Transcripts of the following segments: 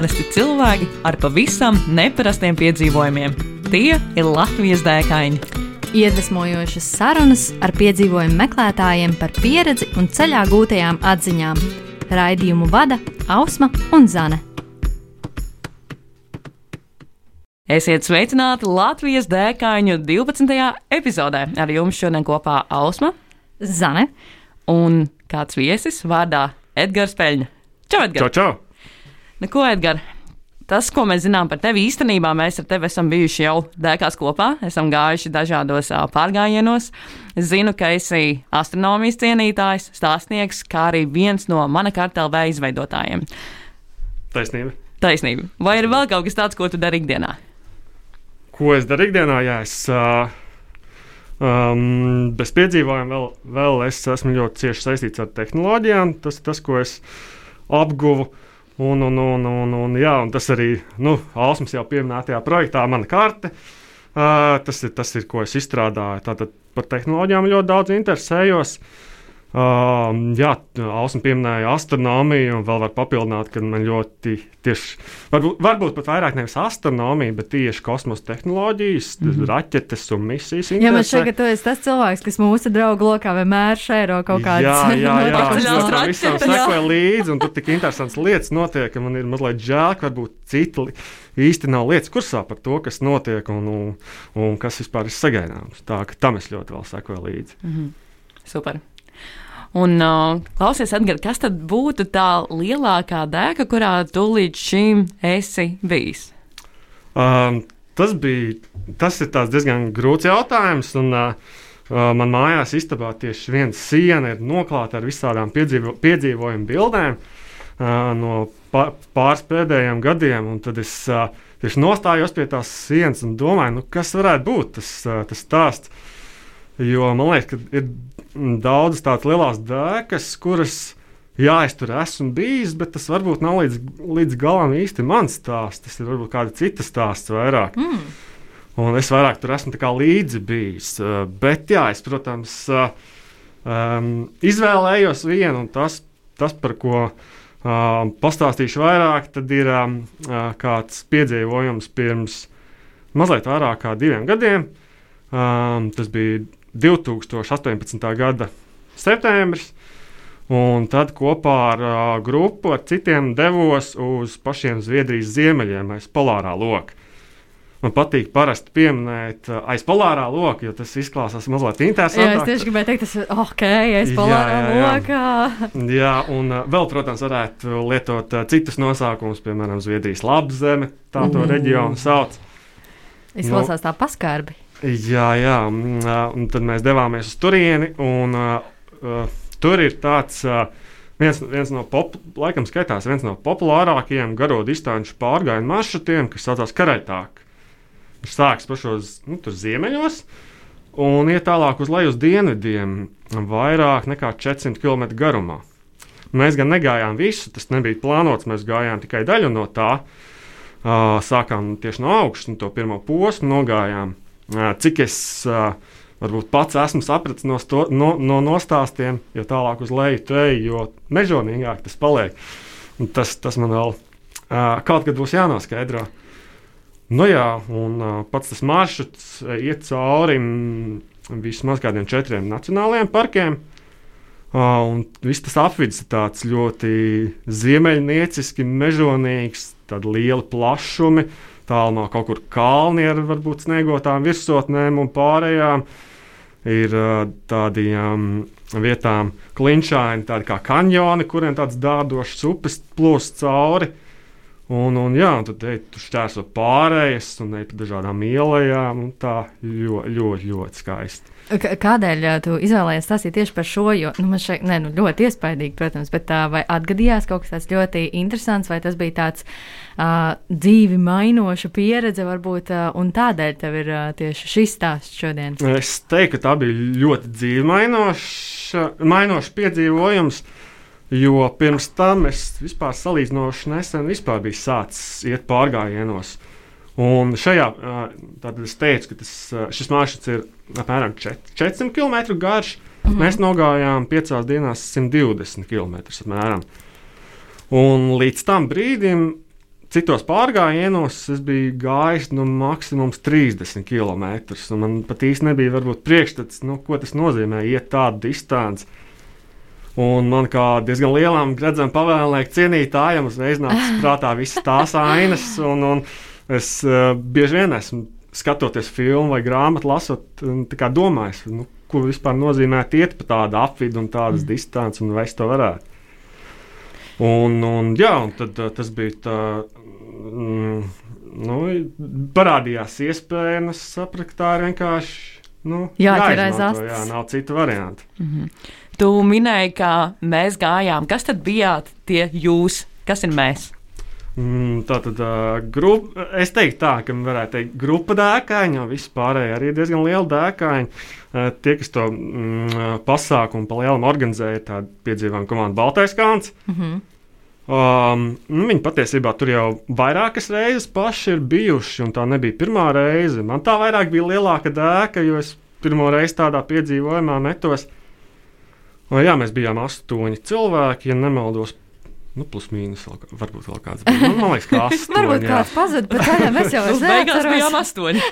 Parasti cilvēki ar pavisam neparastiem piedzīvojumiem. Tie ir Latvijas dēkaini. Iedvesmojošas sarunas ar piedzīvojumu meklētājiem par pieredzi un ceļā gūtajām atziņām. Raidījumu vada Ausma un Zane. Esiet sveicināti Latvijas dēkaņu 12. epizodē. Ar jums šodien kopā Ausma Zane un kāds viesis vārdā Edgars Peļņa. Čau, Edgars! Čau, čau! Neko, Edgars! Tas, ko mēs zinām par tevi, īstenībā mēs ar tevi esam bijuši jau dēkās kopā, esam gājuši dažādos uh, pārgājienos. Es zinu, ka esi astronomijas cienītājs, stāstnieks, kā arī viens no mana kartelvē izveidotājiem. Taisnība. Taisnība. Vai ir vēl kaut kas tāds, ko tu dari ikdienā? Ko es daru ikdienā? Jā, es uh, um, bez piedzīvojuma vēl, vēl es esmu ļoti cieši saistīts ar tehnoloģijām. Tas ir tas, ko es apguvu. Un, un, un, un, un, jā, un tas arī nu, Alsmas jau pieminētajā projektā, mana karte. Uh, tas, ir, tas ir, ko es izstrādāju. Tātad par tehnoloģijām ļoti daudz interesējos. Uh, Uh, jā, Ausma pieminēja astronomiju, un vēl var papildināt, ka man ļoti tieši, varbūt, varbūt pat vairāk nevis astronomija, bet tieši kosmosa tehnoloģijas, mm -hmm. raķetes un misijas. Jā, man šķiet, ka tu esi tas cilvēks, kas mūsu draugu lokā vienmēr šēro kaut kādas jā, jā, jā, jā, jā, raķetes. visam sekoja līdzi, un tur tik interesants lietas notiek, ka man ir mazliet žēl, ka varbūt citi īsti nav lietas kursā par to, kas notiek un, un, un kas vispār ir sagaidāms. Tā ka tam es ļoti vēl sekoju līdzi. Super. Un, uh, klausies, Edgars, kas tad būtu tā lielākā dēka, kurā tu līdz šim esi bijis? Um, tas bija tas diezgan grūts jautājums. Un, uh, man mājās istabā tieši viena siena ir noklāta ar visādām piedzīvo, piedzīvojumu bildēm uh, no pāris pēdējiem gadiem. Tad es uh, tieši nostājos pie tās sienas un domāju, nu, kas varētu būt tas, tas stāsts. Jo man liekas, ka ir daudzas tādas lielas dēkas, kuras. Jā, es tur esmu bijis, bet tas varbūt nav līdz, līdz galam īsti mans stāsts. Tas ir varbūt kāda cita stāsts vairāk. Mm. Un es vairāk tur esmu līdzi bijis. Uh, bet, jā, es, protams, um, izvēlējos vienu, un tas, tas par ko uh, pastāstīšu vairāk, tad ir um, kāds piedzīvojums pirms mazliet vairāk kā diviem gadiem. Um, tas bija 2018. gada septembris. Un tad kopā ar uh, grupu, ar citiem devos uz pašiem Zviedrijas ziemeļiem, aiz polārā loka. Man patīk parasti pieminēt uh, aiz polārā loka, jo tas izklausās mazliet Jā, es interesantāk. tieši gribēju teikt, tas ir ok, Jā, polārā jā, jā. lokā. Jā, un uh, vēl, protams, varētu lietot uh, citus nosaukumus, piemēram, Zviedrijas labzeme, tā to Mm. reģionu sauc. Izklausās tā paskarbi. Jā, jā, un tad mēs devāmies uz turieni. Un, uh, tur ir tāds uh, viens, viens no, pop, laikam, skaitās viens no populārākajiem garo distanču pārgājienu maršrutiem, kas saucās Karaitāk. Viņš sākas pašos nu, ziemeļos un iet tālāk uz leju uz dienvidiem, vairāk nekā 400 km garumā. Mēs gan negājām visu, tas nebija plānots, mēs gājām tikai daļu no tā. Uh, sākām tieši no augšas, to pirmo posmu nogājām. Uh, cik es uh, varbūt pats esmu sapratis no, sto, no, no nostāstiem, jo tālāk uz leju tu ej, jo mežonīgāk tas paliek. Un tas, tas man vēl uh, kaut kad būs jānoskaidro. Nu jā, un uh, pats tas maršruts uh, iet cauri vismaz kādiem četriem nacionālajiem parkiem. Uh, un viss tas apvidus ir tāds ļoti ziemeļnieciski, mežonīgs, tādi lieli plašumi. Tālumā kaut kur kalni ar varbūt sniegotām virsotnēm un pārējām. Ir uh, tādiem vietām klinšaini, tādi kā kanjoni, kuriem tāds dārdošs upes plūst cauri. Un, un, jā, un tad ej, tu šķērso pārējas un ej pa dažādām ielām. Tā ļoti, ļoti, ļoti skaisti. Kādēļ ā, tu izvēlējies stāstīt tieši par šo? Jo nu, man šeit ne, nu, ļoti iespaidīgi, protams, bet uh, vai atgadījās kaut kas tāds ļoti interesants, vai tas bija tāds uh, dzīvi mainoša pieredze, varbūt, uh, un tādēļ tev ir uh, tieši šis stāsts šodien? Es teiktu, ka tā bija ļoti dzīvmainoša mainoša piedzīvojums. Jo pirms tam es vispār salīdzinoši nesen biju sācis iet pārgājienos. Un šajā ā, tātad es teicu, ka tas, šis maršruts ir apmēram čet- 400 km garš. Mm -hmm. Mēs nogājām 5 dienās 120 km. Apmēram. Un līdz tam brīdim citos pārgājienos es biju gājis nu, maksimums 30 km. Man pat īsti nebija varbūt, priekšstats, nu, ko tas nozīmē iet tādu distanci. Un man kā diezgan lielam, redzamam, pavēlnieku cienītājam uzreiz nāca prātā visas tās ainas. Un, un es uh, bieži vien esmu skatoties filmu vai grāmatu, lasot, domājis, nu, ko vispār nozīmē iet pa tādu apvidu un tādas mm. distances, un vai es to varētu. Un, un, jā, un tad uh, tas bija tā. Mm, nu, parādījās iespēja, un es sapratu, tā ir vienkārši. Nu, jā, jāizmanto, jā, nav citu variantu. Mm -hmm. Tu minēji, ka mēs gājām. Kas tad bijāt tie jūs? Kas ir mēs? Mm, tā tad uh, grup, es teiktu, tā, ka varētu teikt, grupa dēkaini, jo vispārēji arī ir diezgan liela dēkaini. Tie, kas to mm, pasākumu pa lielam organizēja, tāda piedzīvojuma komanda Baltais Kāns. Mm -hmm. Um, nu, viņi patiesībā tur jau vairākas reizes paši ir bijuši, un tā nebija pirmā reize. Man tā vairāk bija lielāka dēka, jo es pirmo reizi tādā piedzīvojumā metos. Vai jā, mēs bijām astoņi cilvēki, ja nemaldos. Nu, plus mīnus, vēl, varbūt vēl kāds bija. Man, man liekas, ka astoņi. varbūt kāds pazuda, bet tā mēs jau esam. Beigās bijām astoņi.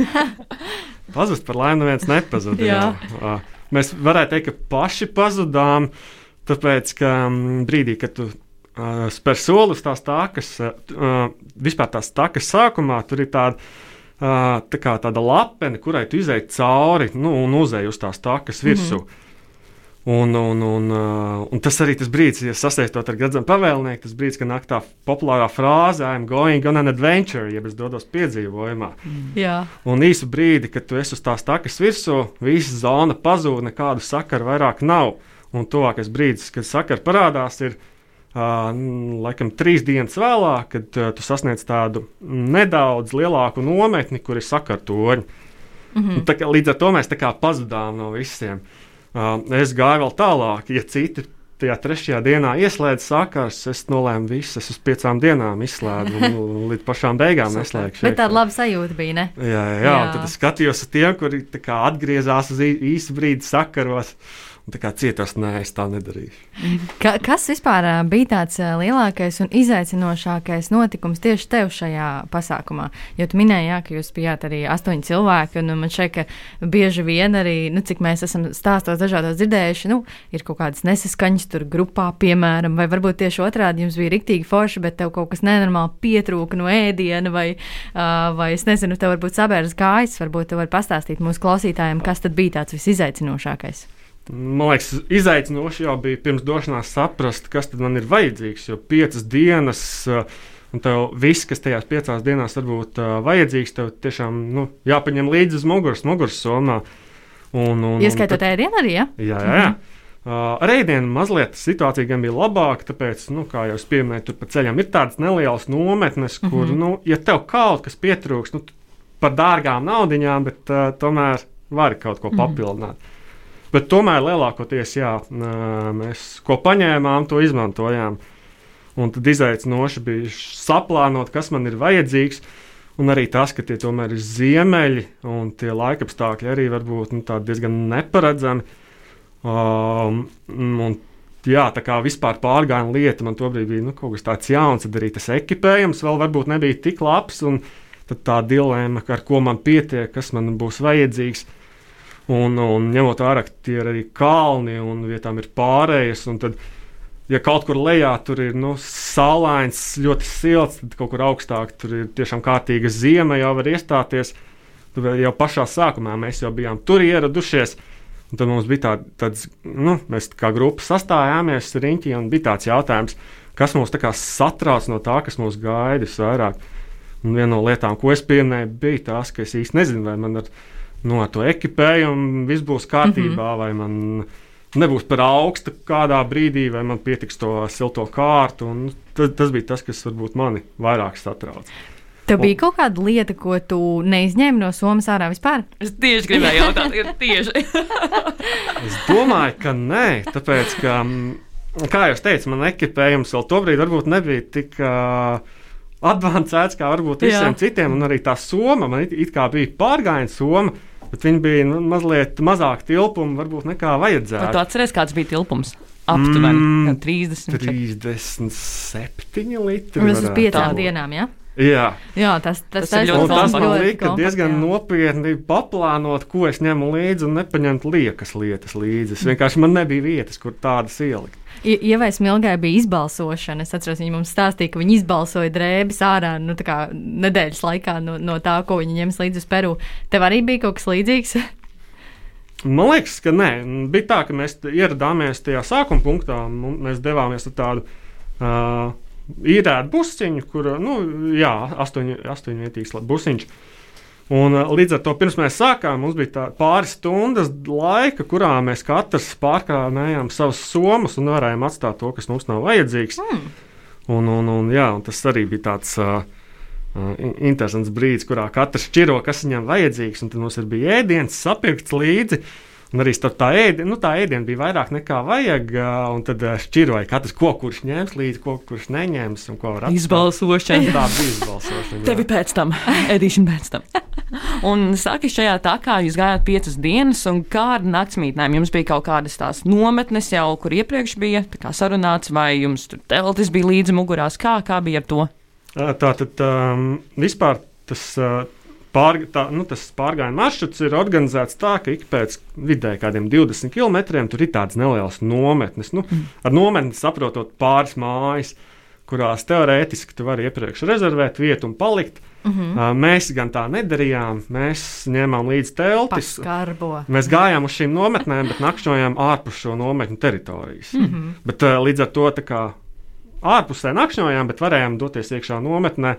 Pazust par laimi neviens nepazuda. Mēs varētu teikt, ka paši pazudām, tāpēc, ka brīdī, kad tu uh, spēr soli uz tās takas, uh, vispār tās takas sākumā, tur ir tāda. Uh, tā kā tāda lapene, kurai tu izēji cauri nu, un uzēji uz tās takas virsū. Mm -hmm. Un, un, un, uh, un tas arī tas brīdis, ja sasaistot ar Gadzam pavēlnieku, tas brīdis, kad nāk tā populārā frāze I'm going on an adventure, jeb es dodos piedzīvojumā. Mm. Jā. Un īsu brīdi, kad tu esi uz tās takas virsū, visa zona pazūd, nekādu sakaru vairāk nav. Un tuvākais brīdis, kad sakari parādās, ir uh, laikam trīs dienas vēlāk, kad uh, tu sasniedz tādu nedaudz lielāku nometni, kur ir sakartoņi. Mm -hmm. Tā, līdz ar to mēs pazudām no visiem. Uh, es gāju vēl tālāk, ja citi tajā trešajā dienā ieslēdz sakars, es nolēmu visas uz piecām dienām izslēgt un līdz pašām beigām neslēgšu. Bet tāda laba sajūta bija, ne? Jā, jā, jā. tad es skatījos uz tiem, kuri atgriezās uz īsu brīdi sakaros. Tā kā cietos, nē, es tā nedarīšu. Ka, kas vispār bija tāds lielākais un izaicinošākais notikums tieši tev šajā pasākumā? Jo tu minēji, jā, ka jūs bijāt arī astoņi cilvēki, un man šeit, bieži vien arī, nu, cik mēs esam stāstos dažādos dzirdējuši, nu, ir kaut kādas nesaskaņas tur grupā, piemēram, vai varbūt tieši otrādi jums bija riktīgi forši, bet tev kaut kas nenormāli pietrūka no ēdiena, vai, uh, vai es nezinu, tev varbūt sabērs kājas, varbūt tu vari pastāstīt mūsu klausītājiem, kas tad bija tāds visizaicinošākais. Man liekas, izaicinoši jau bija pirms došanās saprast, kas man ir vajadzīgs. Jo piecas dienas, uh, un tev viss, kas tajās piecās dienās var būt uh, vajadzīgs, tev tiešām nu, jāpaņem līdzi uz muguras, muguras somā. Un, un, Ieskaitot ēdienu arī, ja? Jā, jā. jā. Mhm. Uh, ar ēdienu mazliet situācija gan bija labāka, tāpēc, nu, kā jau pieminēju, tur pa ceļam ir tādas nelielas nometnes, kur, mm -hmm. nu, ja tev kaut kas pietrūks, nu, par dārgām naudiņām, bet uh, tomēr vari kaut ko mhm. papildināt. Mm -hmm. Bet tomēr lielākoties jā, mēs ko paņēmām, to izmantojām. Un tad izaicinoši bija saplānot, kas man ir vajadzīgs. Un arī tas, ka tie tomēr ir ziemeļi un tie laikapstākļi arī var būt nu, diezgan neparedzami. Um, un, jā, tā kā vispār pārgājiena lieta man tobrīd bija nu, kaut kas tāds jauns, tad arī tas ekipējums vēl varbūt nebija tik labs. Tad tā dilemma, ar ko man pietiek, kas man būs vajadzīgs. Un, un ņemot vērā, ka tie ir arī kalni un vietām ir pārējas. Tad, ja kaut kur lejā tur ir nu, saulains, ļoti silts, tad kaut kur augstāk tur ir tiešām kārtīga zima, jau var iestāties. Tad jau pašā sākumā mēs jau bijām tur ieradušies. Tad mums bija tā, tāds, nu, mēs kā grupa sastājāmies riņķī, un bija tāds jautājums, kas mūs tā satrauc no tā, kas mūs gaida visvairāk. Un viena no lietām, ko es pieminēju, bija tas, ka es īsti nezinu, vai man ir no to ekipējumu viss būs kārtībā, mm -hmm. vai man nebūs par augstu kādā brīdī, vai man pietiks to silto kārtu. Tas, tas bija tas, kas varbūt mani vairāk satrauc. Tev bija kaut kāda lieta, ko tu neizņēmi no Somijas ārā vispār? Es tieši gribēju jautāt, tieši. es domāju, ka nē, tāpēc, ka, kā jau teicu, man ekipējums vēl tobrīd varbūt nebija tik. Uh, advancēts kā varbūt visiem Jā. citiem, un arī tā soma man it, it kā bija pārgājiena soma. Bet viņi bija nu, mazliet mazāk tilpumi, varbūt nekā vajadzētu. Vai tu atceries, kāds bija tilpums? Aptuveni mm, 30. 37 litri. Tas uz piecām dienām, jā? Ja? Jā, Jā, tas, tas, Tas ir ļoti un tas man kompakt, diezgan jā. nopietni paplānot, ko es ņemu līdzi un nepaņemt liekas lietas līdzi. Es vienkārši man nebija vietas, kur tādas ielikt. I- Ievai Smilgai bija izbalsošana. Es atceros, viņa mums stāstīja, ka viņi izbalsoja drēbes ārā nu, kā nedēļas laikā no, no tā, ko viņi ņems līdzi uz Peru. Tev arī bija kaut kas līdzīgs? Man liekas, ka nē, bija tā, ka mēs ieradāmies tajā sākuma punktā. un Mēs devāmies ar tādu uh, īrētu busiņu, kur nu, jā, astoņu, astoņvietīgs la- busiņš. Un, uh, līdz ar to pirms mēs sākām, mums bija pāris stundas laika, kurā mēs katrs pārkrājām savas somas un varējām atstāt to, kas mums nav vajadzīgs. Hmm. Un, un, un, jā, un tas arī bija tāds uh, uh, in- interesants brīdis, kurā katrs šķiro, kas viņam vajadzīgs. Un tad mums ir bija ēdiens, sapirkts līdzi. Un arī starp tā ēdienu, nu, tā ēdiena bija vairāk nekā vajag. Un tad šķiroja katrs, ko kurš ņems līdzi, ko kurš neņems un ko var atstāt. Izbalsošana. Tā bija izbalsošana. Tevi pēc tam, ēdīšana pēc tam. Un saki, šajā tā kā jūs gājāt piecas dienas, un kā ar naktsmītnēm? Jums bija kaut kādas tās nometnes jau, kur iepriekš bija sarunāts, vai jums tur teltis bija līdzi mugurās? Kā, kā bija ar to? Tā tad um, vispār tas, uh, pār, tā, nu, tas pārgājienu maršruts ir organizēts tā, ka ik pēc vidēji kādiem 20 km tur ir tādas nelielas nometnes. Nu, Mm. ar nometni saprotot pāris mājas, kurās teorētiski tu vari iepriekš rezervēt vietu un palikt. Mm -hmm. Uh, mēs gan tā nedarījām. Mēs ņēmām līdzi teltis. Paskarbo. Mēs gājām uz šīm nometnēm, bet nakšņojām ārpus šo nometņu teritorijas. Mm -hmm. Bet, uh, līdz ar to tā kā ārpusē nakšņojām, bet varējām doties iekšā nometnē.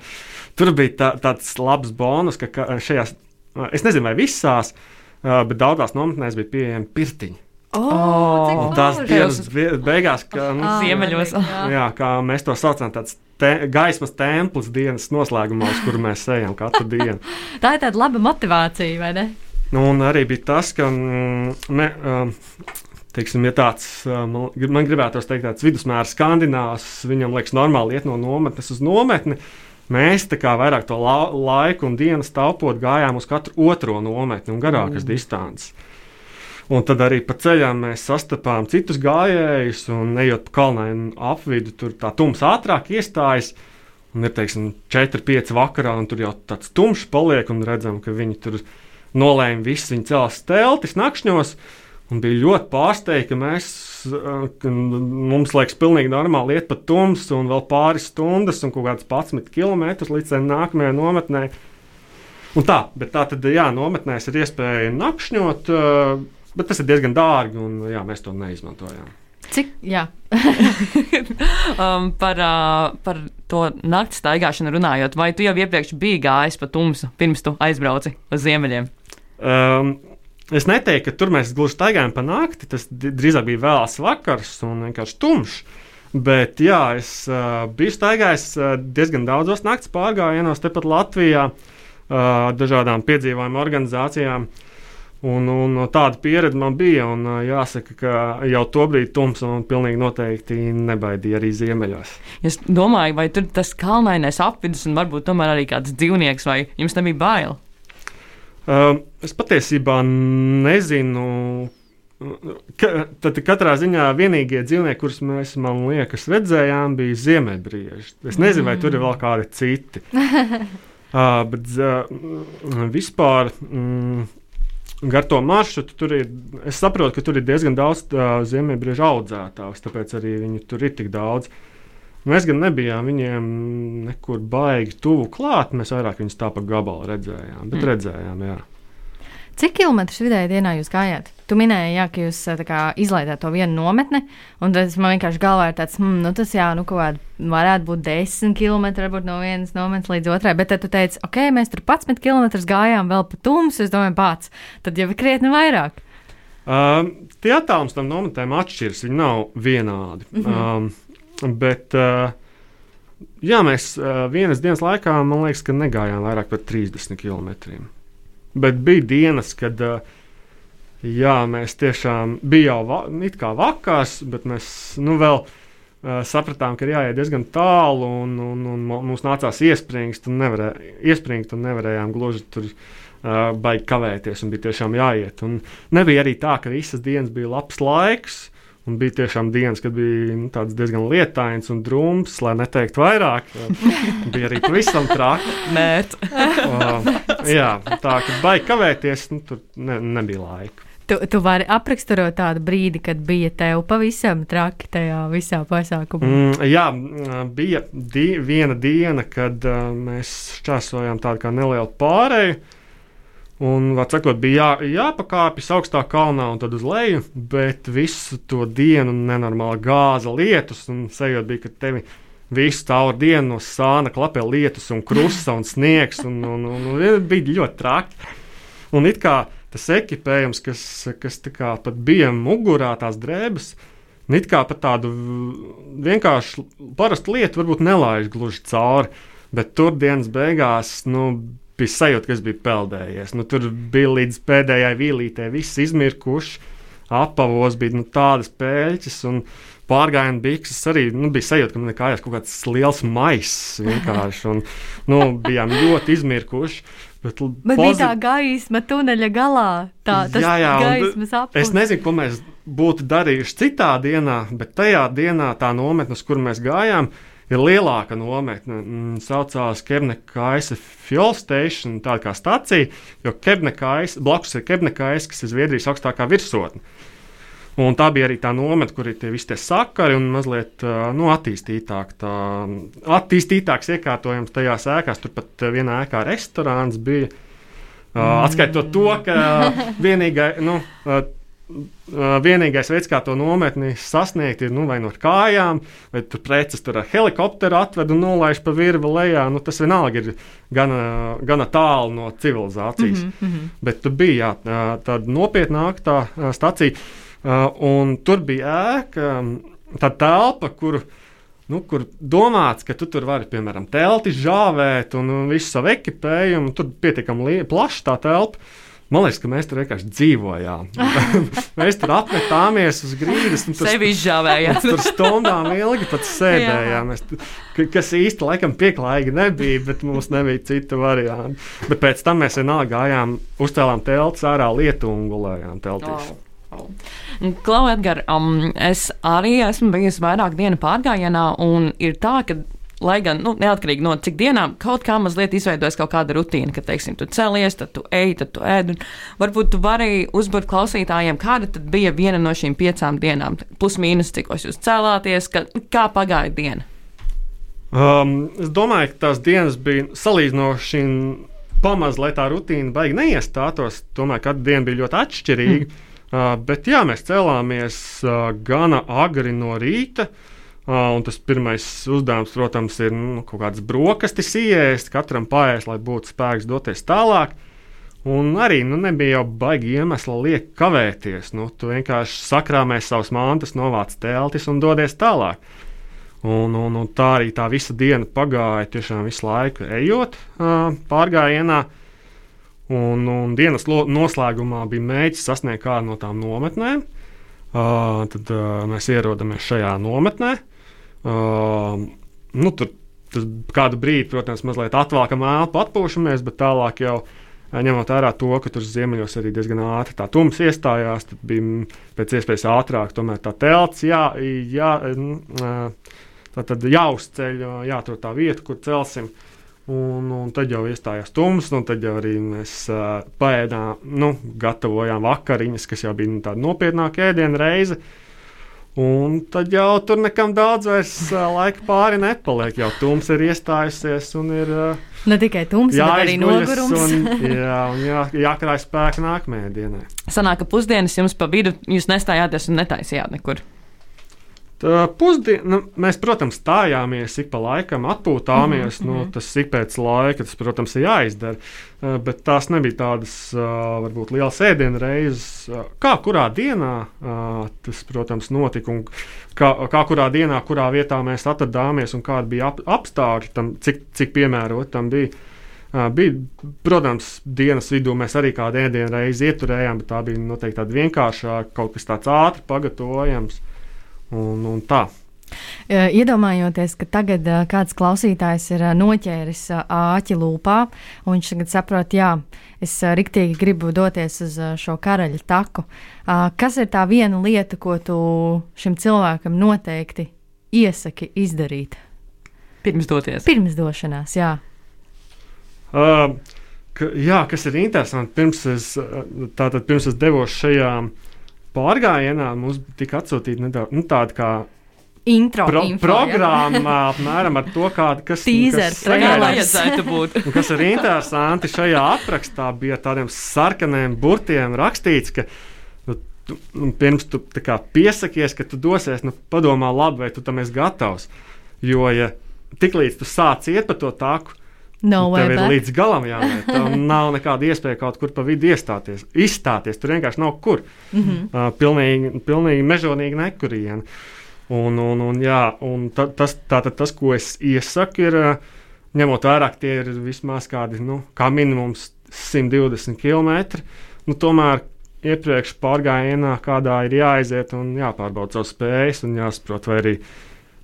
Tur bija tā, tāds labs bonus, ka, ka šajās, uh, es nezinu, vai visās, uh, bet daudzās nometnēs bija pieejami pirtiņi. Oh, tās dienas be- beigās, ka, nu, Ah, Ziemeļos. jā. kā mēs to saucam, tāds te, gaismas templis dienas noslēgumā, uz kuru mēs ejam katru dienu. Tā ir tāda laba motivācija, vai ne? Nu, un arī bija tas, ka mm, me, um, teiksim, ja tāds, uh, man, man gribētos teikt, tāds vidusmēra skandināvs, viņam liekas, normāli iet no nometnes uz nometni. Mēs tā kā vairāk to la laiku un dienas taupot, gājām uz katru otro nometni un garākas mm. distances. Un tad arī pa ceļam mēs sastapām citus gājējus, un ejot pa kalnainu apvidu, tur tā tumsa ātrāk iestājas. Un ir teiksim, 4, 5 vakarā, un tur jau tāds tumšs paliek, un redzam, ka viņi tur nolēma visu viņa cels teltis nakšņos. Un bija ļoti pārsteigti, ka mēs, uh, ka mums liekas, pilnīgi normāli iet pa tumsu un vēl pāris stundas un kaut kāds 11 km līdz nākamajai nometnē. Un tā, bet tā tad, jā, nometnēs ir iespēja nakšņot, uh, bet tas ir diezgan dārgi un jā, mēs to neizmantojām. Cik, jā. Um, par, uh, par to naktas staigāšanu runājot, vai tu jau iepriekš biji gājis pa tumsu, pirms tu aizbrauci uz ziemeļiem? Um, es neteiktu, ka tur mēs gluži staigājām pa nakti. Tas drīzāk bija vēls vakars un vienkārši tumšs. Bet jā, es uh, biju staigājis uh, diezgan daudzos naktas pārgājienos, tepat Latvijā, uh, dažādām piedzīvojumu organizācijām. Un, un tāda pieredze man bija. Un, jāsaka, ka jau tobrīd tums man pilnīgi noteikti nebaidīja arī ziemeļos. Es domāju, vai tur tas kalnainais apvidus un varbūt tomēr arī kāds dzīvnieks, vai jums nebija bail? Um, es patiesībā nezinu. Ka, tad katrā ziņā vienīgie dzīvnieki, kurus mēs, man liekas, redzējām, bija ziemeļbrieži. Es nezinu, vai tur ir vēl kādi citi. uh, bet uh, vispār. Mm, Gar to maršrutu tur ir. Es saprotu, ka tur ir diezgan daudz uh, ziemeļbriežu audzētājus, tāpēc arī viņi tur ir tik daudz. Mēs gan nebijām viņiem nekur baigi tuvu klāt. Mēs vairāk viņus tā pa gabalu redzējām. Bet Mm. redzējām, jā. Cik kilometrus vidēji dienā jūs gājāt? Tu minēji, jā, ka jūs kā, izlaidāt to vienu nometni, un tas man vienkārši galvā ir tāds, hmm, nu tas jā, nu kaut kāda varētu būt 10 km varbūt no vienas nometnes līdz otrai, bet tad tu teici, ok, mēs tur 11 km gājām vēl pa tumsu, es domāju, pats, tad jau ir krietni vairāk. Um, tie attālums tam nometnēm atšķiras. Viņi nav vienādi. Mm. -hmm. um, bet, uh, jā, mēs uh, vienas dienas laikā, man liekas, ka negājām vairāk par 30 km. Bet bija dienas, kad uh, jā, mēs tiešām bija jau it kā vakars, bet mēs nu, vēl uh, sapratām, ka ir jāiet diezgan tālu, un, un, un mu- mums nācās iespringt un, nevarē, un nevarējām gluži tur uh, baigi kavēties, un bija tiešām jāiet. Un nebija arī tā, ka visas dienas bija labs laiks. Un bija tiešām dienas, kad bija nu, diezgan lietains un drūms, lai neteiktu vairāk. bija arī pavisam traki. uh, jā, tā kā baigi kavēties, nu, tur ne, nebija laika. Tu, tu vari apraksturot tādu brīdi, kad bija tev pavisam traki tajā visā pasākumā. Mm, jā, bija di viena diena, kad uh, mēs šķērsojām tādu kā nelielu pārēju. Un, var sakot, bija jā, jāpakāpjas augstā kalnā un tad uz leju, bet visu to dienu nenormāli gāza lietus un sajūta bija, ka tevi visu caur dienu no sāna klapē lietus un krusta un sniegs un, un, un, un bija ļoti traki. Un it kā tas ekipējums, kas, kas pat bija mugurā, tās drēbes. It kā pat tādu vienkārši parastu lietu varbūt nelaiž gluži cauri, bet tur dienas beigās nu, bija sajūta, ka es biju peldējies. Nu, tur bija līdz pēdējai vīlītē viss izmirkuši, apavos bija nu, tādas pēļķis. Un, pārgājienu bikses arī nu, bija sajūta, ka man kājās kaut kāds liels maiss vienkārši. Un, nu, bijām ļoti izmirkuši. Bet, bet pozit... bija tā gaisma tuneļa galā. Tā, tas jā, jā, gaismas apgabals. Es nezinu, ko mēs būtu darījuši citā dienā, bet tajā dienā tā nometne, uz kuru mēs gājām, ir lielāka nometne. Tā saucās Kebnekaisa Fuel Station, tā kā stacija, jo Kebnekaisa, blakus ir Kebnekaisa, kas ir Zviedrijas augstākā virsotne. Un tā bija arī tā nometne, kur ir tie visi tie sakari un mazliet nu, attīstītāk. Tā, attīstītāks iekārtojums tajās ēkās. Turpat vienā ēkā restorāns bija. Uh, atskaitot to, ka vienīgai, nu, vienīgais veids, kā to nometni sasniegt, ir nu, vai no kājām, vai tur preces tur ar helikopteru atved un nolaiž pa virvi lejā. Nu, tas vienalga ir gana, gana tālu no civilizācijas. Mm -hmm. Bet tur bija jā, tāda nopietnāka tā stacija. Uh, un tur bija ēka, um, tā telpa, kur, nu, kur domāts, ka tu tur vari, piemēram, telti žāvēt un, un visu savu ekipējumu. Tur pietiekami plaša tā telpa. Man liekas, ka mēs tur vienkārši dzīvojām. mēs tur apmetāmies uz grīdas. Tur sevi izžāvējām. tur stundām ilgi pat sēdējām. Mēs, kas īsti laikam pieklājīgi nebija, bet mums nebija cita varianta. Bet pēc tam mēs vienalga gājām, uzcēlām telts ārā lietu un gulējām teltīs. Oh. Klau, Edgar, um, es arī esmu bijusi vairāk dienu pārgājienā, un ir tā, ka lai gan nu, neatkarīgi no cik dienām, kaut kā mazliet izveidojas kaut kāda rutīna, ka, teiksim, tu celies, tad tu ej, tad tu ēd. Varbūt tu vari uzbūvēt klausītājiem, kāda tad bija viena no šīm piecām dienām, plus mīnus, cikos jūs cēlāties, ka, kā pagāja diena. Um, es domāju, ka tās dienas bija salīdzinoši pamazs, lai tā rutīna baigi neiestātos. Tomēr katra diena bija ļoti atšķirīga. Mm. Uh, bet jā, mēs cēlāmies uh, gana agri no rīta. Uh, un tas pirmais uzdevums, protams, ir nu, kaut kādas brokastis ienest, katram pāriest, lai būtu spēks doties tālāk. Un arī nu, nebija jau baigi iemesla liekt kavēties. Nu, tu vienkārši sakrāmē savus mantas, novāc teltis un dodies tālāk. Un, un, un tā arī tā visa diena pagāja tiešām visu laiku ejot pārgājienā. Un, un dienas noslēgumā bija mēģinājums sasniegt kādu no tām nometnēm. Uh, tad uh, mēs ierodamies šajā nometnē. Uh, nu, tur tas kādu brīdi, protams, mazliet atvēlkam elpu, atpūšamies, bet tālāk jau ņemot vērā to, ka tur ziemeļos arī diezgan ātri tā tums iestājās, tad bija pēc iespējas ātrāk tā telts, jā, jā, tā tad jāuzceļ, jāatrod tā vieta, kur celsim. Uh, Un, un tad jau iestājās tums, un tad jau arī mēs uh, pēdām, nu, gatavojām vakariņas, kas jau bija nu, tāda nopietnāka ēdienu reize. Un tad jau tur nekam daudz vairs laika pāri nepaliek. Jau tums ir iestājusies un ir. Ne tikai tums, bet arī nogurums. un, jā, un jā, jākrāj spēki nākamajai dienai. Sanāk, ka pusdienas jums pa vidu jūs nestājāties un netaisījāt nekur. Pusdien, nu, mēs, protams, stājāmies ik pa laikam, atpūtāmies. Mm -hmm. nu, mhm. tas ik pēc laika, tas, protams, ir jāizdara. Bet tās nebija tādas, varbūt, lielas ēdienu reizes. Kā kurā dienā tas, protams, notika un kā, kā kurā dienā, kurā vietā mēs atradāmies un kāda bija ap, apstākļi tam, cik, cik piemērot tam bija. Uh, bija, protams, dienas vidū mēs arī kādu ēdienu reizi ieturējām, bet tā bija noteikti tāda vienkāršāka, kaut kas tāds ātri pagatavojams. Un, un tā. Iedomājoties, ka tagad uh, kāds klausītājs ir uh, noķēris uh, āķi lūpā, un viņš tagad saprot, jā, es uh, riktīgi gribu doties uz uh, šo karaļa taku. Uh, kas ir tā viena lieta, ko tu šim cilvēkam noteikti iesaki izdarīt? Pirms doties. Pirms došanās, jā. Uh, ka, jā, kas ir interesanti, pirms es, tātad, pirms es devos šajā pārgājienā, mums tika atsūtīta nedaudz nu, tāda kā intro pro, info, programma apmēram ar to, kāda kas, Teasers, kas, ir interesanti, šajā aprakstā bija ar tādiem sarkaniem burtiem rakstīts, ka nu, tu, nu, pirms tu tā kā piesakies, ka tu dosies, nu, padomā labi, vai tu tam esi gatavs. Jo, ja tiklīdz tu sāc iet pa to taku, No tev ir back. līdz galam jāiet. Tev nav nekāda iespēja kaut kur pa vidu iestāties. Izstāties tur vienkārši nav kur. Mm. -hmm. uh, pilnīgi, pilnīgi mežonīgi nekurieni. Un, un, un, jā, un ta, tas, tātad tas, ko es iesaku, ir uh, ņemot vērā, ka tie ir vismaz kādi, nu, kā minimums 120 km. Nu, tomēr iepriekš pārgājienā kādā ir jāaiziet un jāpārbauda savas spējas un jāsaprot, vai arī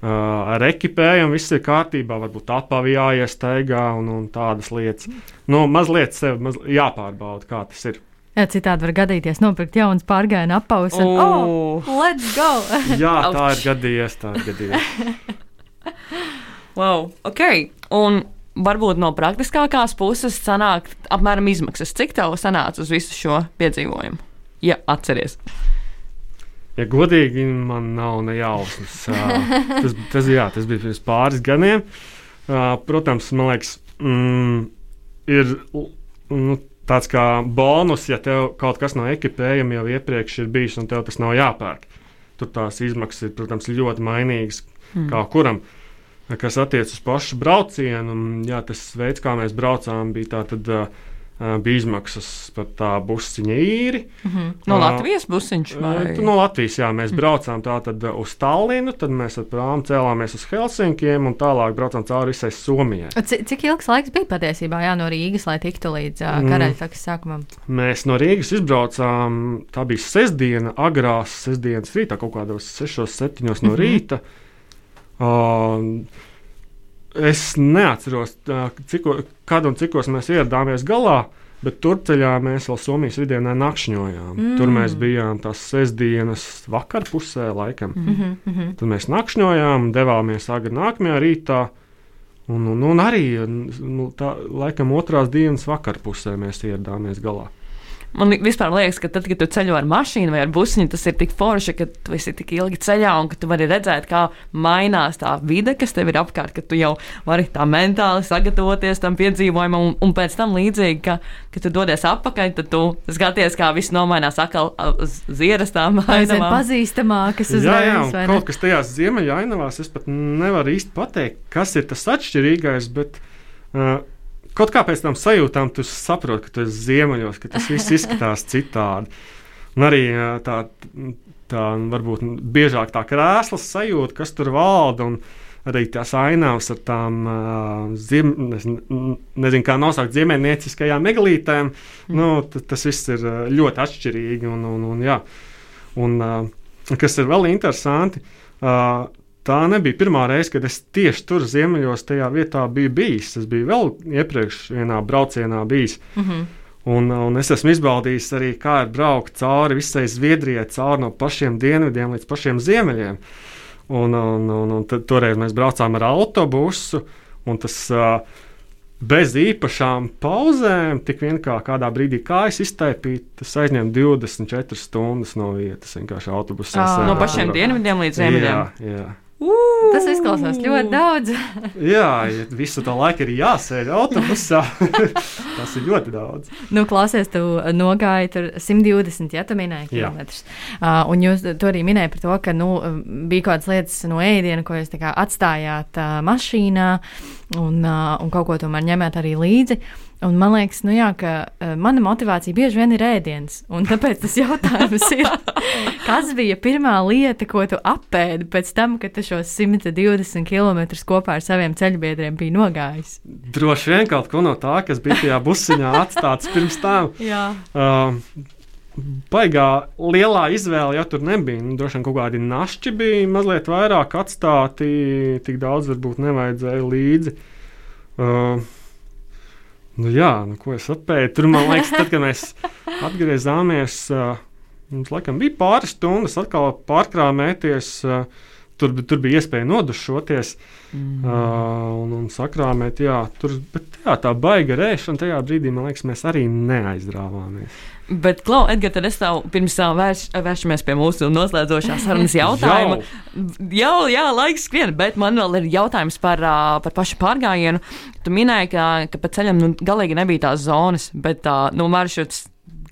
ar ekipējumu viss ir kārtībā, varbūt apavi jāiestaigā un, un tādas lietas. Nu, mazliet sev maz, jāpārbauda, kā tas ir. Jā, citādi var gadīties nopirkt jaunas pārgājienu apavus. Un, oh, Oh. let's go! Jā, tā ir gadījies, tā ir gadījies. Wow, ok. Un varbūt no praktiskākās puses sanāk apmēram izmaksas. Cik tev sanāca uz visu šo piedzīvojumu? Ja atceries. Ja godīgi, man nav ne jausmas. Tas, tas, jā, tas bija pirms pāris gadiem. Protams, man liekas, mm, ir nu, tāds kā bonus, ja tev kaut kas no ekipējuma jau iepriekš ir bijis, un tev tas nav jāpērk. Tur tās izmaksas ir, protams, ļoti mainīgas mm. kā kuram. Kas attiecas uz pašu braucienu, un, jā, tas veids, kā mēs braucām, bija tāds, bija izmaksas par tā busiņa īri. No Ā, Latvijas busiņš vai Uh, no Latvijas, jā, mēs braucām tātad uz Tallinu, tad mēs ar prāmu cēlāmies uz Helsinkiem un tālāk braucām cauri visai Somijai. Cik, cik ilgs laiks bija patiesībā jā, no Rīgas, lai tiktu līdz Mm. karaļtakas sākumam? Mēs no Rīgas izbraucām, tā bija sestdiena, agrās sestdienas rītā, kaut kādos 6, 7 no rīta. Uh, es neatceros, ciko, kad un cikos mēs ieradāmies galā. Bet turceļā mēs vēl Somijas vidienē nakšņojām. Mm. Tur mēs bijām tās sestdienas vakarpusē, laikam. Mm. Mm -hmm, mm. Tad mēs nakšņojām, devāmies agri nākamajā rītā. Un, un, un arī nu, tā, laikam otrās dienas vakarpusē mēs ieradāmies galā. Man vispār liekas, ka tad, kad tu ceļo ar mašīnu vai ar busiņu, tas ir tik forši, ka tu esi tik ilgi ceļā un ka tu vari redzēt, kā mainās tā vide, kas tev ir apkārt, ka tu jau vari tā mentāli sagatavoties tam piedzīvojumam, un, un pēc tam līdzīgi, ka, kad tu dodies atpakaļ, tad tu skaties, kā viss nomainās atkal uz zierastām Aizvien ainavām. pazīstamākas Jā, jā, uzreiz, vai ne? kaut kas tajās ziemeļainavās es pat nevaru īsti pateikt, kas ir tas atšķirīgais. Bet, uh, Kaut kā pēc tam sajūtām, tu saproti, ka tu esi ziemeļos, ka tas viss izskatās citādi. Un arī tā, tā varbūt biežāk tā krēsla sajūta, kas tur valda. Un, Arī tās ainavas ar tām uh, ziem, nezinu, nezinu, kā nosaukt ziemeļnieciskajām meglītēm. Mm. Nu, tas viss ir ļoti atšķirīgi. Un, un, un, jā. un, uh, kas ir vēl interesanti, uh, tā nebija pirmā reize, kad es tieši tur ziemeļos tajā vietā biju bijis. Es biju vēl iepriekš vienā braucienā bijis. Mm -hmm. Un, un es esmu izbaudījis arī, kā ir braukt cauri visai Zviedrijai, cauri no pašiem dienvidiem līdz pašiem ziemeļiem. Un, un, un, un tad, toreiz mēs braucām ar autobusu, un tas uh, bez īpašām pauzēm, tik vien kā kādā brīdī kājas iztaipīt, tas aizņem 24 stundas no vietas. Vienkārši autobusā. No pašiem dienvidiem līdz ziemeļiem. Jā, jā. Tas izklausās ļoti daudz. jā, visu to laiku ir jāsēž autobusā. tas ir ļoti daudz. Nu, klausies, tu nogāji tur 120, ja tu minēji kilometrus. Uh, un jūs to arī minējāt par to, ka nu, bija kaut kādas lietas no ēdiena, ko jūs atstājāt uh, mašīnā un, uh, un kaut ko tomēr ņemāt arī līdzi. Un man liekas, nu jā, ka uh, mana motivācija bieži vien ir ēdiens. Un tāpēc tas jautājums ir, kas bija pirmā lieta, ko tu apēdi pēc tam, kad tu šos 120 km kopā ar saviem ceļbiedriem biji nogājis? Droši vien kaut ko no tā, kas bija tajā busiņā atstāts pirms tam. Jā. Um, baigā lielā izvēle jau tur nebija. Nu, droši vien kaut kādi našķi bija mazliet vairāk atstāti, tik daudz varbūt nevajadzēja līdzi. Uh, nu jā, nu, ko es apēju? Tur man liekas, tad, kad mēs atgriezāmies, uh, mums laikam bija pāris stundas atkal pārkrāmēties. Uh, tur, tur bija iespēja nodušoties mm. uh, un, un sakrāmēt. Jā, tur, bet jā, tā baiga rēšana tajā brīdī, man liekas, mēs arī neaizdrāvāmies. Bet, Klau, Edgars, tad es tev pirms tam vērš, vēršamies pie mūsu noslēdzošās sarunas jautājuma. jau, jā, laiks skrien, bet man vēl ir jautājums par, par pašu pārgājienu. Tu minēji, ka, ka pa ceļam nu, galīgi nebija tās zonas, bet uh, nu, maršruts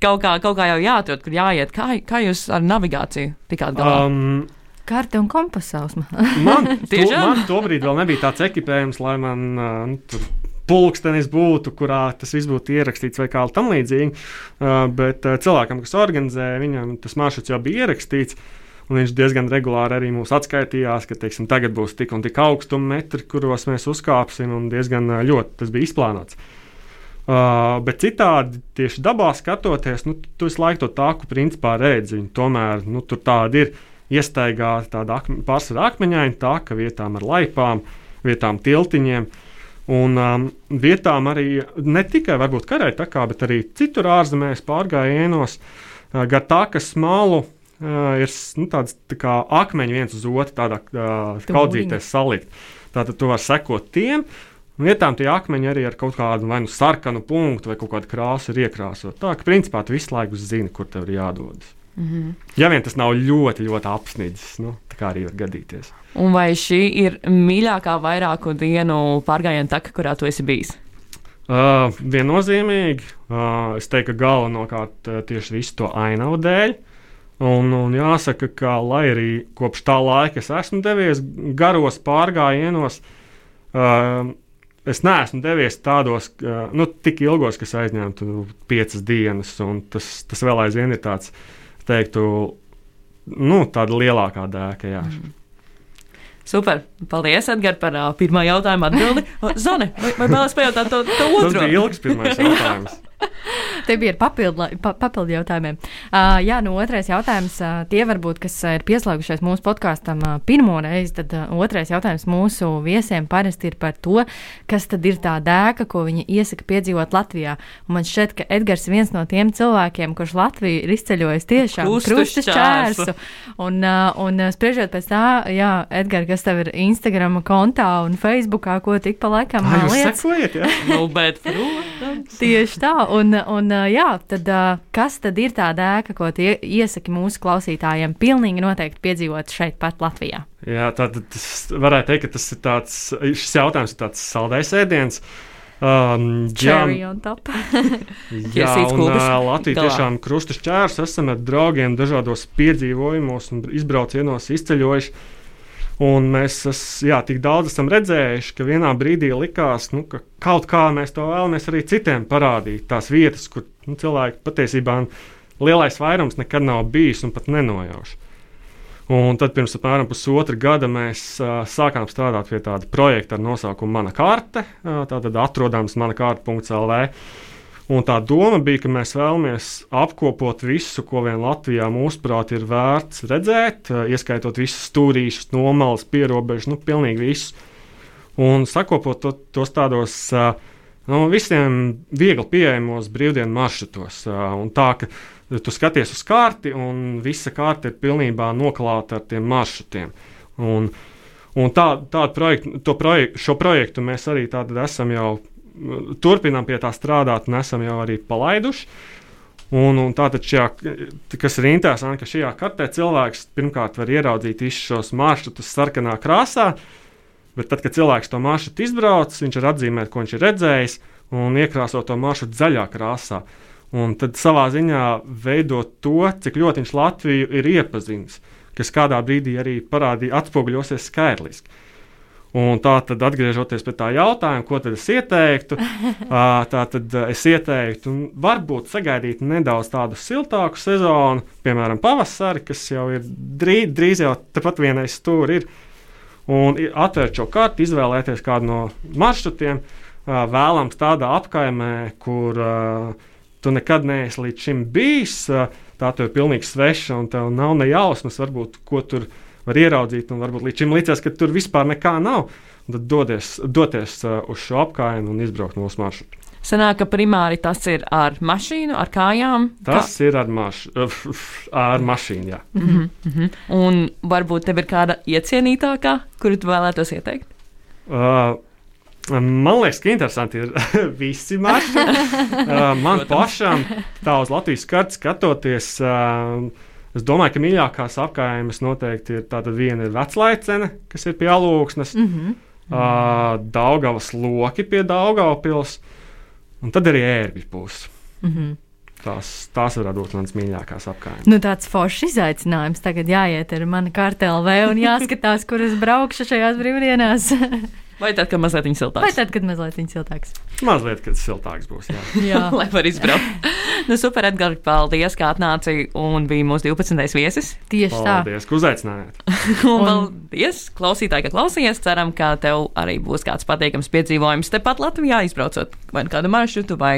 kaut kā, kaut kā jau jāatrod, kur jāiet. Kā, kā jūs ar navigāciju tikāt galā? Um, Karte un kompasausma. man, to, man tobrīd vēl nebija tāds ekipējums, lai man uh, tur pulkstenis būtu, kurā tas viss būtu ierakstīts vai kā tam līdzīgi. Uh, bet uh, cilvēkam, kas organizē, viņam tas maršruts jau bija ierakstīts. Un viņš diezgan regulāri arī mūs atskaitījās, ka teiksim, tagad būs tik un tik augstuma metri, kuros mēs uzkāpsim. Diezgan uh, ļoti tas bija izplānots. Uh, bet citādi, tieši dabā skatoties, nu, tu visu laiku to tāku principā redzi. Tomēr nu, tur tāda ir iestaigāta tāda akme, pārsvarā akmeņaina taka vietām ar laipām, vietām tiltiņiem. Un um, vietām arī ne tikai varbūt karētakā, bet arī citur ārzemēs pārgājienos uh, gar takas malu uh, ir nu, tāds tā kā akmeņi viens uz otru, tādā uh, kaudzīties salikt. Tātad tu vari sekot tiem. Vietām tie akmeņi arī ar kaut kādu vai nu sarkanu punktu vai kaut kādu krāsu ir iekrāsot. Tā ka principā tu visu laiku zini, kur tev ir jādodas. Mm -hmm. Ja vien tas nav ļoti, ļoti apsnidzis, nu, tā kā arī var gadīties. Un vai šī ir mīļākā vairāku dienu pārgājiena taka, kurā tu esi bijis? Uh, viennozīmīgi. Uh, es teiktu, ka galvenokārt uh, tieši visu to ainavu dēļ. Un, un jāsaka, ka lai arī kopš tā laika es esmu devies garos pārgājienos, uh, es neesmu devies tādos, uh, nu, tik ilgos, kas aizņemtu nu, piecas dienas. Tas, tas vēl aizvien ir tāds uh, teiktu, nu, tāda lielākā dēka. Jā. Mm. Super. Paldies, Edgars, par uh, pirmā jautājuma atbildi. Zone, vai, vai vēlaties pajautāt to, to otru? Tas bija ilgs pirmais jautājums. Te bija papildu, pa, papildu jautājumiem. Uh, jā, nu, otrais jautājums. Uh, tie varbūt, kas ir pieslēgušies mūsu podkāstam uh, pirmo reizi, tad uh, otrais jautājums mūsu viesiem parasti ir par to, kas tad ir tā dēka, ko viņi iesaka piedzīvot Latvijā. Un man šķiet, ka Edgars ir viens no tiem cilvēkiem, kurš Latviju ir izceļojis tiešām krustus čērsu. Un, uh, un spriežot pēc tā, jā, Edgars, kas tev ir Instagram kontā un Facebookā, ko tik pa laikam lietas. Sekojat, ja? nu, bet, protams. Tieši tā. Un, un, jā, tad, kas tad ir tā dēka, ko tie iesaki mūsu klausītājiem pilnīgi noteikti piedzīvot šeit pat Latvijā? Jā, tad tas varētu teikt, ka tas ir tāds, šis jautājums ir tāds saldais ēdiens. Um, Cherry jā, jā, un, uh, Latvija tiešām krustas čērs, esam ar draugiem dažādos piedzīvojumos un izbraucienos izceļojuši. Un mēs es, jā, tik daudz esam redzējuši, ka vienā brīdī likās, nu, ka kaut kā mēs to vēlamies arī citiem parādīt. Tās vietas, kur nu, cilvēki patiesībā lielais vairums nekad nav bijis un pat nenojauši. Un tad pirms apmēram pusotra gada mēs uh, sākām strādāt pie tāda projekta ar nosaukumu Mana karte. Uh, tā tad atrodams manakarte.lv. Un tā doma bija, ka mēs vēlamies apkopot visu, ko vien Latvijā mūsuprāt ir vērts redzēt, eh, ieskaitot visus stūrīšus, nomalas, pierobežus, nu, pilnīgi visu. Un sakopot to, tos tādos eh, nu, visiem viegli pieejamos brīvdienu maršrutos. Eh, un tā, ka tu skaties uz karti, un visa karte ir pilnībā noklāta ar tiem maršrutiem. Un, un tā, projektu, projek šo projektu mēs arī esam jau turpinām pie tā strādāt un esam jau arī palaiduši. Un, un tātad, šajā, kas ir interesanti, ka šajā kartē cilvēks pirmkārt var ieraudzīt visus šos maršrutus sarkanā krāsā, bet tad, kad cilvēks to maršrutu izbrauc, viņš var atzīmēt, ko viņš ir redzējis, un iekrāsot to maršrutu zaļā krāsā. Un tad savā ziņā veidot to, cik ļoti viņš Latviju ir iepazinis, kas kādā brīdī arī parādīja, atspoguļosies skaitliski. Un tā tad, atgriežoties pie tā jautājuma, ko tad es ieteiktu, tā tad es ieteiktu varbūt sagaidīt nedaudz tādu siltāku sezonu, piemēram, pavasari, kas jau ir drīz, drīz jau tepat vienais tur ir. Un atvērt šo karti, izvēlēties kādu no maršrutiem, vēlams tādā apkaimē, kur tu nekad neesi līdz šim bijis. tā tev ir pilnīgi sveša un tev nav ne jausmas, varbūt, ko tur var ieraudzīt. Un varbūt līdz šim līdzies, ka tur vispār nekā nav. Un tad dodies, doties uh, uz šo apgājienu un izbraukt mūsu maršrutu. Sanāk, ka primāri tas ir ar mašīnu, ar kājām. Tas Kā? ir ar, maš ar mašīnu. Jā. Mm -hmm, mm -hmm. Un varbūt tev ir kāda iecienītākā, kuru tu vēlētos ieteikt? Uh, Man liekas, ka interesanti ir visi maršruti. uh, man pašam, tā uz Latvijas kartes skatoties, uh, es domāju, ka mīļākās apgājumas noteikti ir tāda viena ir veclaicene, kas ir pie alūksnes, mm -hmm. uh, Daugavas loki pie Daugavpils. Un tad arī ērgļu puses. Mm -hmm. Tās, tās varētu būt manas mīļākās apgājas. Nu, tāds foršs izaicinājums. Tagad jāiet ar mani kartelē un jāskatās, kur es braukšu šajās brīvdienās. Vai tad, kad mazliet siltāks? Vai tad, kad mazliet siltāks? Mazliet, kad siltāks būs. Jā, jā. lai var izbraukt. nu, super, Edgars, paldies, ka atnāci un bija mūsu 12. viesis. Tieši paldies, tā. Paldies, ka uzaicinājāt. un paldies, klausītāji, ka klausījāties. Ceram, ka tev arī būs kāds patīkams piedzīvojums tepat Latvijā, izbraucot vai kādu maršrutu vai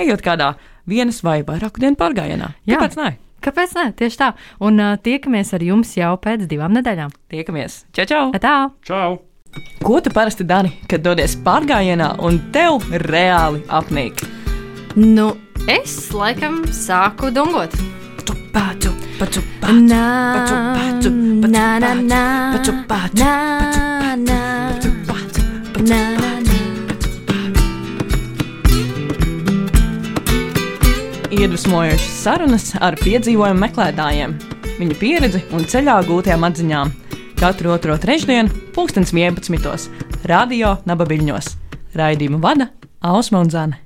ejot kādā vienas vai vairāku dienu pārgājienā. Jā. Kāpēc ne? Kāpēc ne? Tieši tā. Un uh, tiekamies ar jums jau pēc divām nedēļām. Tiekamies. Čau, čau! Tā! Čau! Ko tu parasti dari, kad dodies pārgājienā un tev reāli apnīk? Nu, es laikam sāku dungot. Pacu, pacu, pacu, pacu, pacu, pacu, pacu, pacu, pacu, Iedvesmojošas sarunas ar piedzīvojumu meklētājiem, viņu pieredzi un ceļā gūtajām atziņām katru otro trešdienu, 2011. Radio Nabaviļņos. Raidījumu vada Ausma un Zana.